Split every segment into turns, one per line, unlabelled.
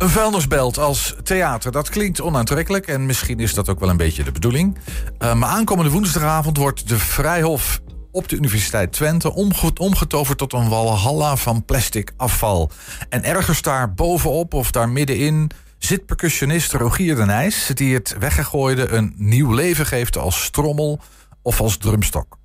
Een vuilnisbelt als theater, dat klinkt onaantrekkelijk en misschien is dat ook wel een beetje de bedoeling. Uh, maar aankomende woensdagavond wordt de Vrijhof op de Universiteit Twente omgetoverd tot een walhalla van plastic afval. En ergens daar bovenop of daar middenin zit percussionist Rogier de Nijs, die het weggegooide een nieuw leven geeft als strommel of als drumstok.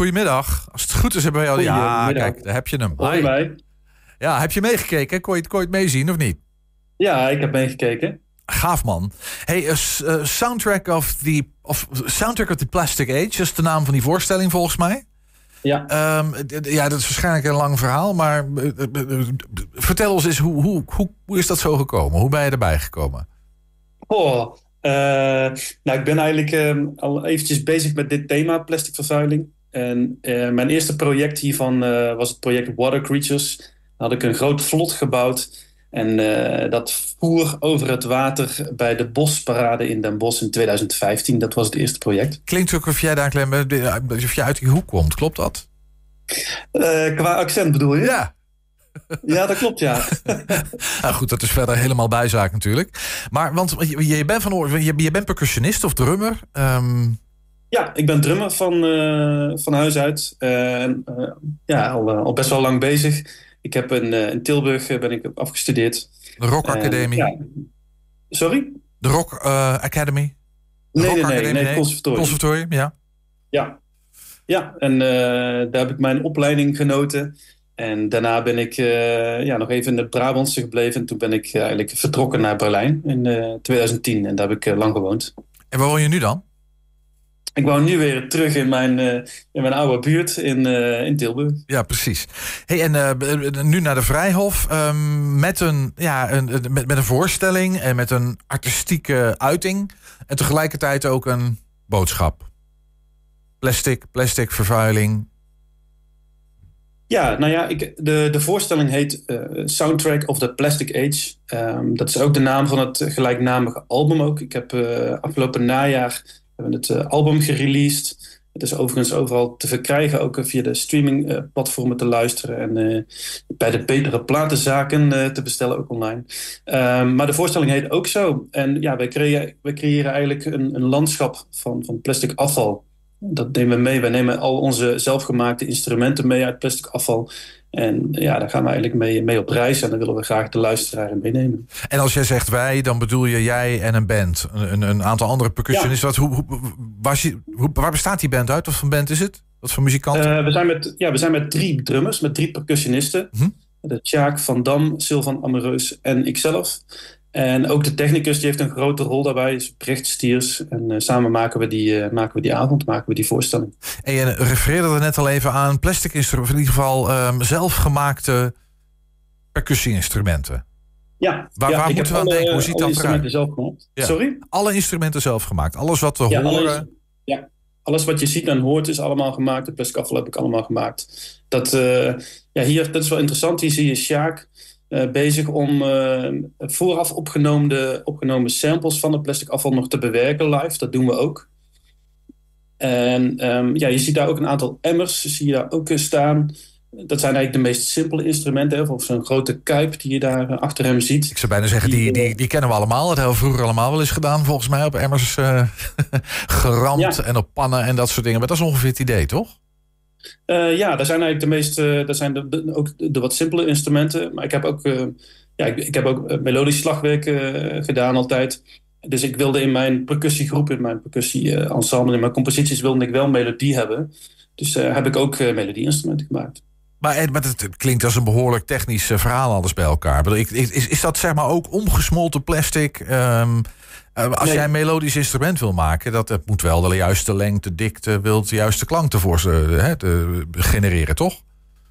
Goedemiddag. Als het goed is, hebben wij al... Ja, kijk, daar heb je hem.
Hoi. Mij.
Ja, heb je meegekeken? Kon je, kon je het meezien of niet?
Ja, ik heb meegekeken.
Gaaf man. Hey, uh, soundtrack of the of soundtrack of the Plastic Age, dat is de naam van die voorstelling volgens mij.
Ja.
Um, ja, dat is waarschijnlijk een lang verhaal, maar uh, vertel ons eens hoe, hoe, hoe, hoe is dat zo gekomen? Hoe ben je erbij gekomen?
Oh, uh, nou, ik ben eigenlijk uh, al eventjes bezig met dit thema, plastic vervuiling. En uh, mijn eerste project hiervan was het project Water Creatures. Daar had ik een groot vlot gebouwd. En dat voer over het water bij de bosparade in Den Bosch in 2015. Dat was het eerste project.
Klinkt ook of jij daar of je uit die hoek komt, klopt dat?
qua accent bedoel je?
Ja.
Ja, dat klopt, ja.
nou goed, dat is verder helemaal bijzaak natuurlijk. Maar, want je, je bent, van, je, je bent percussionist of drummer? Um...
Ja, ik ben drummer van, uh, van huis uit. Uh, uh, ja, al, al best wel lang bezig. Ik heb in, in Tilburg ben ik afgestudeerd.
De Rock Academy?
Ja. Sorry?
De Rock Academy?
De nee, Rock nee, nee, Academy, nee, nee, conservatorium.
Conservatorium, ja.
Ja, ja en daar heb ik mijn opleiding genoten. En daarna ben ik ja, nog even in het Brabantse gebleven. En toen ben ik eigenlijk vertrokken naar Berlijn in uh, 2010. En daar heb ik lang gewoond.
En waar woon je nu dan?
Ik woon nu weer terug in mijn, in mijn oude buurt in, in Tilburg.
Ja, precies. Hey, en nu naar de Vrijhof. Um, met, een, ja, een, met, met een voorstelling en met een artistieke uiting. En tegelijkertijd ook een boodschap. Plastic, plastic vervuiling,
ja, nou ja, ik, de, de voorstelling heet Soundtrack of the Plastic Age. Um, dat is ook de naam van het gelijknamige album ook. Ik heb afgelopen najaar hebben het uh, album gereleased. Het is overigens overal te verkrijgen, ook via de streamingplatformen te luisteren en bij de betere platenzaken te bestellen, ook online. Um, maar de voorstelling heet ook zo. En ja, wij creëren, wij creëren eigenlijk een, een landschap van, van plastic afval. Dat nemen we mee. We nemen al onze zelfgemaakte instrumenten mee uit plastic afval. En ja, daar gaan we eigenlijk mee, mee op reis. En dan willen we graag de luisteraar meenemen.
En als jij zegt wij, dan bedoel je jij en een band. Een, een aantal andere percussionisten. Ja. Wat, hoe, waar, hoe, waar, bestaat die band uit? Wat voor band is het? Wat voor muzikanten?
Uh, we, zijn met, ja, we zijn met drie drummers, met drie percussionisten. Hm? De Tjaak van Dam, Sylvan Amoreus en ikzelf. En ook de technicus die heeft een grote rol daarbij, is Brecht Stiers. En uh, samen maken we, die, uh, maken we die avond, maken we die voorstelling.
En je refereerde er net al even aan plastic instrumenten, in ieder geval um, zelfgemaakte percussie-instrumenten.
Ja,
waar,
ja,
waar moeten we aan denken? Hoe ziet dat
eruit? Zelf gemaakt.
Ja.
Sorry?
Alle instrumenten zelf gemaakt. Alles wat we
ja,
horen.
Alles, ja, alles wat je ziet en hoort is allemaal gemaakt. De plastic afval heb ik allemaal gemaakt. Dat, uh, ja, hier, dat is wel interessant. Hier zie je Sjaak. Uh, bezig om uh, vooraf opgenomen, opgenomen samples van het plastic afval nog te bewerken live. Dat doen we ook. En um, ja, je ziet daar ook een aantal emmers, zie je daar ook staan. Dat zijn eigenlijk de meest simpele instrumenten. Of zo'n grote kuip die je daar achter hem ziet.
Ik zou bijna zeggen, die, die, die kennen we allemaal. Dat hebben we vroeger allemaal wel eens gedaan, volgens mij. Op emmers uh, geramd ja. en op pannen en dat soort dingen. Maar dat is ongeveer het idee, toch?
Uh, ja, daar zijn eigenlijk de meest, uh, dat zijn ook de wat simpele instrumenten. Maar ik heb ook, uh, ja, ik, ik, heb ook melodisch slagwerk gedaan altijd. Dus ik wilde in mijn percussiegroep, in mijn percussie-ensemble, in mijn composities wilde ik wel melodie hebben. Dus heb ik ook melodie-instrumenten gemaakt.
Maar, maar het, klinkt als een behoorlijk technisch verhaal alles bij elkaar. Is, is, dat zeg maar ook omgesmolten plastic? Um, uh, als nee. jij een melodisch instrument wil maken, dat het moet wel de juiste lengte, dikte, wilt de juiste klank ervoor uh, te genereren, toch?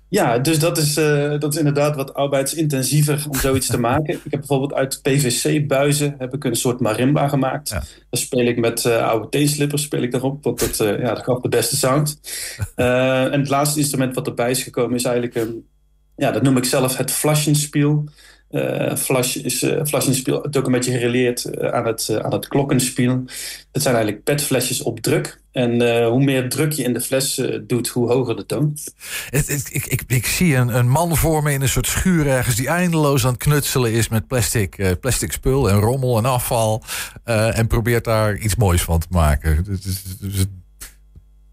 Ja, dus dat is, uh, dat is inderdaad wat arbeidsintensiever om zoiets te maken. Ik heb bijvoorbeeld uit PVC-buizen heb ik een soort marimba gemaakt. Ja. Dan speel ik met uh, oude teenslippers speel ik daarop, want dat, uh, ja, dat gaf de beste sound. en het laatste instrument wat erbij is gekomen is eigenlijk een, ja, dat noem ik zelf het flaschenspiel. Uh, Flash is uh, Flaschenspiel ook een beetje gereleerd uh, aan, het, aan het klokkenspiel. Dat zijn eigenlijk petflesjes op druk. En hoe meer druk je in de fles doet, hoe hoger de toon.
ik, ik, ik, zie een, een man voor me in een soort schuur ergens... die eindeloos aan het knutselen is met plastic, plastic spul en rommel en afval. en probeert daar iets moois van te maken. Dus, dus, dus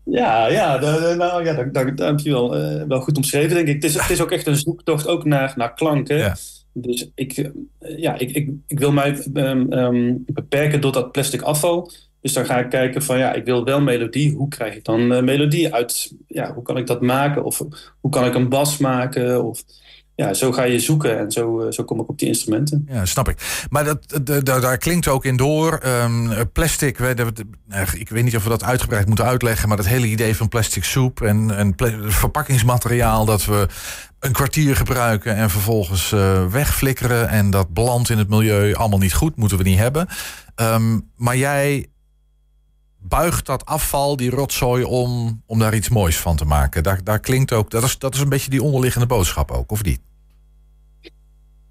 ja, ja, nou, ja heb je wel, wel goed omschreven, denk ik. Het is, het is ook echt een zoektocht ook naar, naar klanken. Ja. Dus ik, eh, ja, ik, ik, wil mij um, um, beperken door dat plastic afval. Dus dan ga ik kijken van ja, ik wil wel melodie. Hoe krijg ik dan uh, melodie uit? Ja, hoe kan ik dat maken? Of hoe kan ik een bas maken? Of ja, zo ga je zoeken en zo, eh, zo kom ik op die instrumenten.
Ja, snap ik. Maar dat, daar klinkt ook in door. Um, plastic, ik weet niet of we dat uitgebreid moeten uitleggen, maar dat hele idee van plastic soep en, en verpakkingsmateriaal dat we een kwartier gebruiken en vervolgens uh, wegflikkeren en dat belandt in het milieu, allemaal niet goed, moeten we niet hebben. Um, maar jij buigt dat afval, die rotzooi om, om daar iets moois van te maken. Daar, daar klinkt ook, dat is, dat is een beetje die onderliggende boodschap ook, of niet?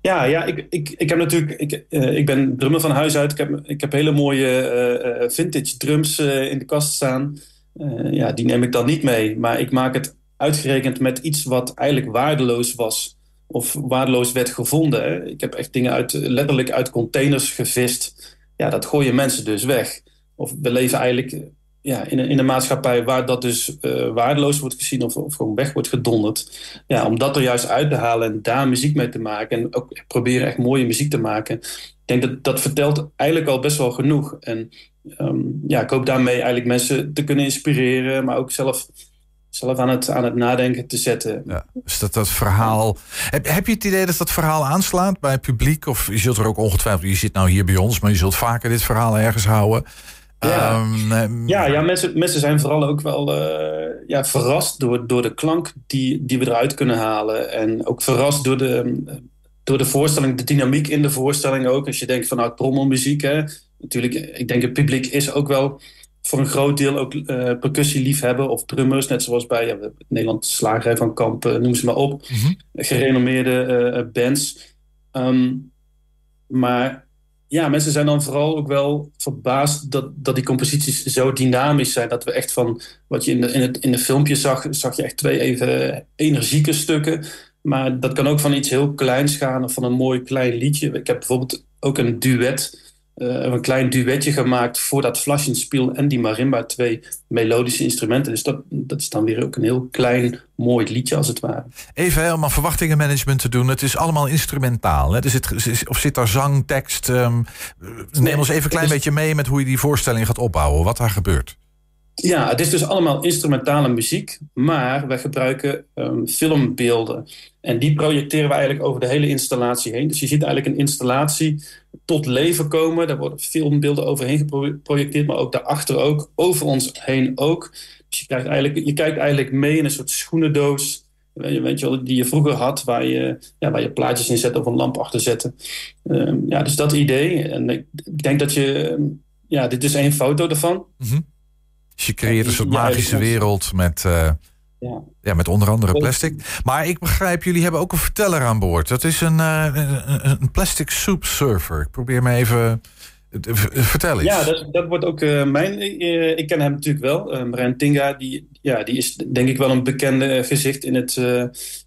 Ja, ja ik, ik, ik heb natuurlijk, ik, uh, ik ben drummer van huis uit. Ik heb, ik heb hele mooie uh, vintage drums in de kast staan. ja, die neem ik dan niet mee. Maar ik maak het uitgerekend met iets wat eigenlijk waardeloos was. Of waardeloos werd gevonden. Ik heb echt dingen uit, letterlijk uit containers gevist. Ja, dat gooien mensen dus weg. Of we leven eigenlijk ja, in, een, in een maatschappij waar dat dus uh, waardeloos wordt gezien of, of gewoon weg wordt gedonderd. Ja, om dat er juist uit te halen en daar muziek mee te maken en ook proberen echt mooie muziek te maken. Ik denk dat dat vertelt eigenlijk al best wel genoeg. En um, ja, ik hoop daarmee eigenlijk mensen te kunnen inspireren, maar ook zelf zelf aan het, aan het nadenken te zetten.
Ja, dus dat, dat verhaal. Heb, heb je het idee dat dat verhaal aanslaat bij het publiek? Of je zult er ook ongetwijfeld, je zit nou hier bij ons, maar je zult vaker dit verhaal ergens houden.
Ja, um, ja, ja mensen, mensen zijn vooral ook wel uh, ja, verrast door, door de klank die, die we eruit kunnen halen. En ook verrast door de, door de voorstelling, de dynamiek in de voorstelling ook. Als je denkt van nou, trommelmuziek, hè. Natuurlijk, ik denk het publiek is ook wel voor een groot deel ook uh, percussieliefhebben of drummers. Net zoals bij ja, Nederland Slagerij van Kamp, uh, noem ze maar op. Mhm. Gerenommeerde uh, bands. Um, maar ja, mensen zijn dan vooral ook wel verbaasd dat, dat die composities zo dynamisch zijn. Dat we echt van wat je in de, in het, in de filmpje zag, zag je echt twee even energieke stukken. Maar dat kan ook van iets heel kleins gaan of van een mooi klein liedje. Ik heb bijvoorbeeld ook een duet uh, een klein duetje gemaakt voor dat Flaschenspiel en die marimba. Twee melodische instrumenten. Dus dat, dat is dan weer ook een heel klein, mooi liedje als het ware.
Even om verwachtingenmanagement te doen. Het is allemaal instrumentaal. Hè? Dus het, of zit daar zang, tekst? Um, neem ons even een klein beetje mee met hoe je die voorstelling gaat opbouwen. Wat daar gebeurt.
Ja, het is dus allemaal instrumentale muziek, maar wij gebruiken um, filmbeelden. En die projecteren we eigenlijk over de hele installatie heen. Dus je ziet eigenlijk een installatie tot leven komen. Daar worden filmbeelden overheen geprojecteerd, maar ook daarachter ook, over ons heen ook. Dus je, krijgt eigenlijk, je kijkt eigenlijk mee in een soort schoenendoos. Weet je wel, die je vroeger had, waar je, ja, waar je plaatjes in zet of een lamp achter zette. Um, ja, dus dat idee. En ik, denk dat je, ja, dit is één foto ervan.
Mm dus je creëert een soort magische wereld met, uh, ja. ja. met onder andere plastic. Maar ik begrijp, jullie hebben ook een verteller aan boord. Dat is een, uh, een, een plastic soup surfer. Ik probeer me even Vertel eens.
Ja, dat, dat wordt ook uh, mijn... Uh, ik ken hem natuurlijk wel. Uh, Marijn Tinga, die, ja, die is denk ik wel een bekende gezicht in het,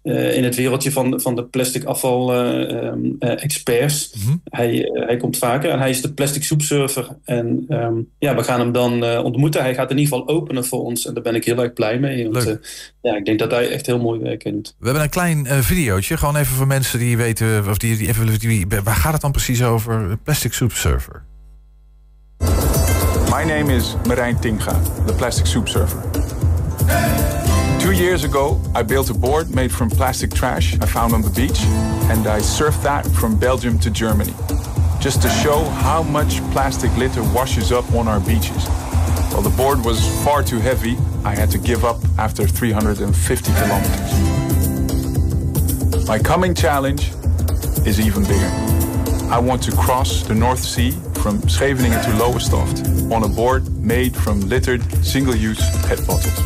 in het wereldje van, van de plastic afval um, experts. Mm -hmm. hij, hij komt vaker en hij is de plastic soepsurfer. En um, ja, we gaan hem dan ontmoeten. Hij gaat in ieder geval openen voor ons en daar ben ik heel erg blij mee. Want, ja, ik denk dat hij echt heel mooi werk doet.
We hebben een klein videootje, gewoon even voor mensen die weten... Of die, die even, die, waar gaat het dan precies over? Plastic soepsurfer.
My name is Marijn Tinga, the plastic soup surfer. Two years ago, I built a board made from plastic trash I found on the beach, and I surfed that from Belgium to Germany, just to show how much plastic litter washes up on our beaches. Well, the board was far too heavy. I had to give up after 350 kilometers. My coming challenge is even bigger. I want to cross the North Sea from Scheveningen to Lowestoft on a board made from littered single-use PET bottles.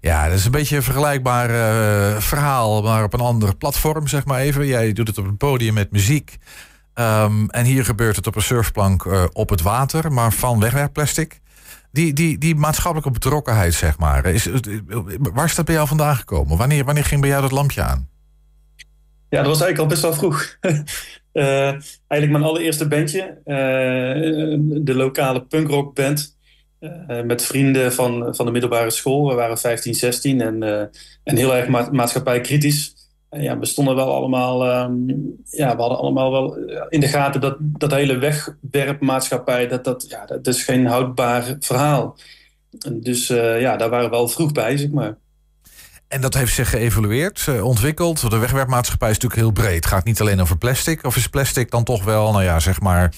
Ja, dat is een beetje een vergelijkbaar uh, verhaal, maar op een ander platform, zeg maar even. Jij doet het op een podium met muziek. Um, en hier gebeurt het op een surfplank uh, op het water, maar van wegwerpplastic. Die, die, die maatschappelijke betrokkenheid, zeg maar. Is, waar is dat bij jou vandaan gekomen? Wanneer, wanneer ging bij jou dat lampje aan?
Ja, dat was eigenlijk al best wel vroeg. uh, eigenlijk mijn allereerste bandje. Uh, de lokale punkrockband. Uh, met vrienden van, van de middelbare school. We waren 15, 16 en, en heel erg ma maatschappijkritisch ja, we stonden wel allemaal, um, ja, we hadden allemaal wel in de gaten dat dat hele wegwerpmaatschappij, dat, dat, ja, dat is geen houdbaar verhaal. Dus ja, daar waren we wel vroeg bij, zeg maar.
En dat heeft zich geëvolueerd, uh, ontwikkeld. De wegwerpmaatschappij is natuurlijk heel breed. Het gaat niet alleen over plastic. Of is plastic dan toch wel, nou ja, zeg maar...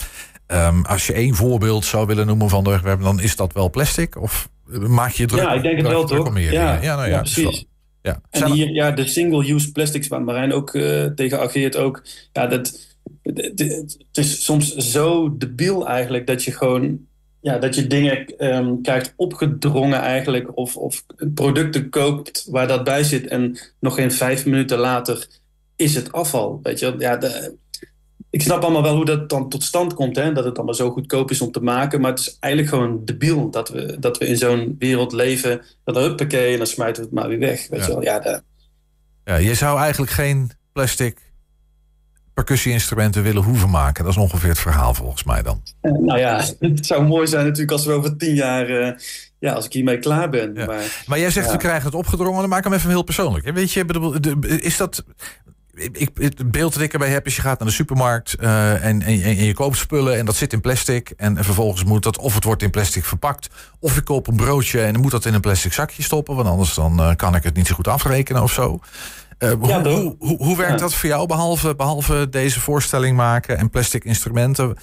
Um, als je één voorbeeld zou willen noemen van de wegwerp... dan is dat wel plastic? Of maak je druk?
Ja, ik denk het wel, toch?
Ja, ja, nou ja,
ja precies.
Ja.
En hier, ja, de single-use plastics waar Marijn ook uh, tegen ageert ook. Ja, dat, het is soms zo debiel eigenlijk dat je gewoon... Ja, dat je dingen um, krijgt opgedrongen eigenlijk. Of, of producten koopt waar dat bij zit. En nog geen vijf minuten later is het afval. Weet je, ja, de, ik snap allemaal wel hoe dat dan tot stand komt. Hè? Dat het allemaal zo goedkoop is om te maken. Maar het is eigenlijk gewoon debiel dat we, dat we in zo'n wereld leven. Dat huppakee en dan smijten we het maar weer weg. Weet ja. je wel? Ja, de...
ja, je zou eigenlijk geen plastic percussie-instrumenten willen hoeven maken. Dat is ongeveer het verhaal volgens mij dan.
Uh, nou ja, het zou mooi zijn natuurlijk als we over tien jaar... Uh, ja, als ik hiermee klaar ben.
Ja.
Maar,
maar jij zegt,
ja.
we krijgen het opgedrongen. Dan maak hem even heel persoonlijk. Weet je, is dat ik, het beeld dat ik erbij heb is je gaat naar de supermarkt uh, en, en, en, je koopt spullen en dat zit in plastic. En, vervolgens moet dat of het wordt in plastic verpakt. Of ik koop een broodje en dan moet dat in een plastic zakje stoppen. Want anders dan uh, kan ik het niet zo goed afrekenen of zo. Uh, ja, hoe, hoe, hoe, hoe, werkt ja. dat voor jou behalve, behalve deze voorstelling maken en plastic instrumenten?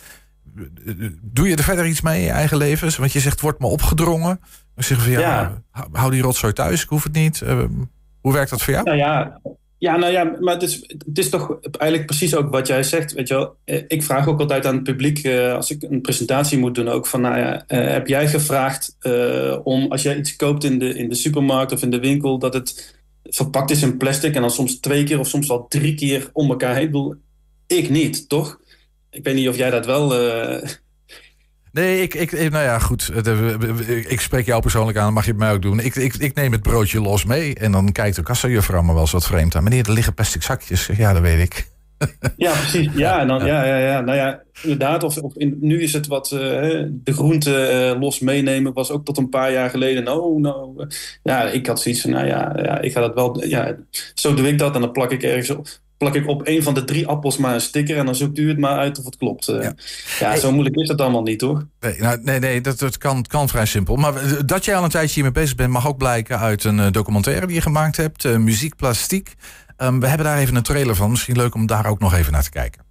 Doe je er verder iets mee in je eigen leven? Want je zegt, wordt me opgedrongen. Dan zeggen van ja, hou die rotzooi thuis, ik hoef het niet. hoe werkt dat voor jou?
Nou ja, ja, nou ja, maar het is, het is toch eigenlijk precies ook wat jij zegt. Weet je wel? Ik vraag ook altijd aan het publiek, uh, als ik een presentatie moet doen, ook van, nou ja, uh, heb jij gevraagd uh, om, als jij iets koopt in de, in de supermarkt of in de winkel, dat het verpakt is in plastic en dan soms twee keer of soms wel drie keer om elkaar heen? Ik bedoel, ik niet, toch? Ik weet niet of jij dat wel...
Nee, ik, ik, nou ja, goed. Ik spreek jou persoonlijk aan, mag je het mij ook doen. Ik, ik, ik neem het broodje los mee en dan kijkt de kassajuffrouw me wel eens wat vreemd aan. Meneer, er liggen plastic zakjes. Ja, dat weet ik.
Ja, precies. Ja, en dan, ja, ja, ja. Nou ja, inderdaad. Of, of in, nu is het wat uh, de groente uh, los meenemen. Was ook tot een paar jaar geleden. Nou, nou. Ja, ik had zoiets van, nou ja, ja ik ga dat wel. Ja, zo doe ik dat en dan plak ik ergens op plak ik op een van de drie appels maar een sticker en dan zoekt u het maar uit of het klopt. Uh, ja, ja hey, zo moeilijk is het allemaal niet, toch?
Nee, nou, nee, nee dat, dat kan, kan vrij simpel. Maar dat jij al een tijdje hiermee bezig bent, mag ook blijken uit een documentaire die je gemaakt hebt, Muziek Plastiek. Um, we hebben daar even een trailer van. Misschien leuk om daar ook nog even naar te kijken.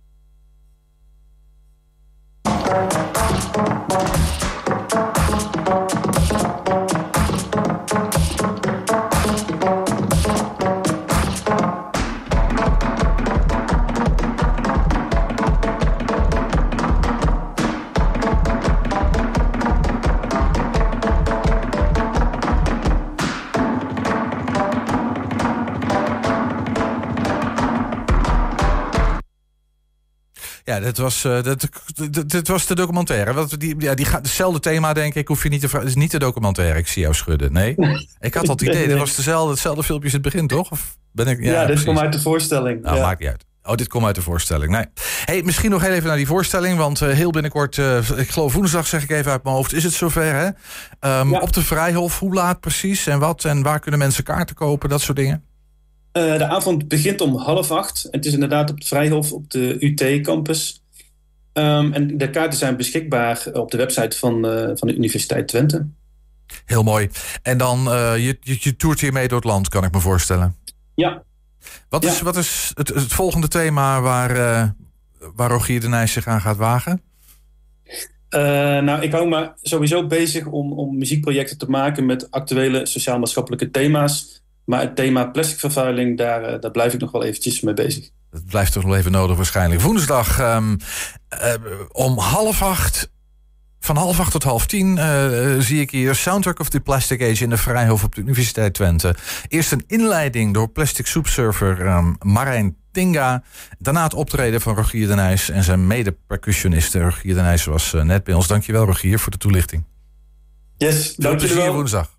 Ja, dat was, uh, dat, dat, dat, was de documentaire. Wat, die, ja, die gaat hetzelfde thema, denk ik. Hoef je niet te vragen. Het is niet de documentaire. Ik zie jou schudden. Nee. Ik had al het idee. Dat was dezelfde, hetzelfde filmpje in het begin, toch? Of ben ik,
ja, ja dit komt uit de voorstelling.
Nou,
ja.
maakt niet uit. Oh, dit komt uit de voorstelling. Nee. Hey, misschien nog heel even naar die voorstelling. Want uh, heel binnenkort, uh, ik geloof woensdag zeg ik even uit mijn hoofd, is het zover hè? Um, ja. Op de Vrijhof, hoe laat precies en wat? En waar kunnen mensen kaarten kopen? Dat soort dingen?
Uh, de avond begint om half acht. Het is inderdaad op het Vrijhof op de UT-campus. Um, en de kaarten zijn beschikbaar op de website van, uh, van de Universiteit Twente.
Heel mooi. En dan, uh, je, je, je toert hiermee door het land, kan ik me voorstellen.
Ja.
Wat is,
ja.
wat is het, het volgende thema waar, waar Rogier de Nijs zich aan gaat wagen?
nou, ik hou me sowieso bezig om, om muziekprojecten te maken met actuele sociaal-maatschappelijke thema's. Maar het thema plastic vervuiling, daar, daar blijf ik nog wel eventjes mee bezig.
Dat blijft toch nog even nodig waarschijnlijk. Woensdag um, uh, om half acht van half acht tot half tien uh, zie ik hier Soundtrack of the Plastic Age in de Vrijhof op de Universiteit Twente. Eerst een inleiding door plastic soepsurfer um, Marijn Tinga. Daarna het optreden van Rogier de Nijs en zijn mede-percussionist. Rogier de Nijs was uh, net bij ons. Dankjewel Rogier voor de toelichting.
Yes, dankjewel.
woensdag.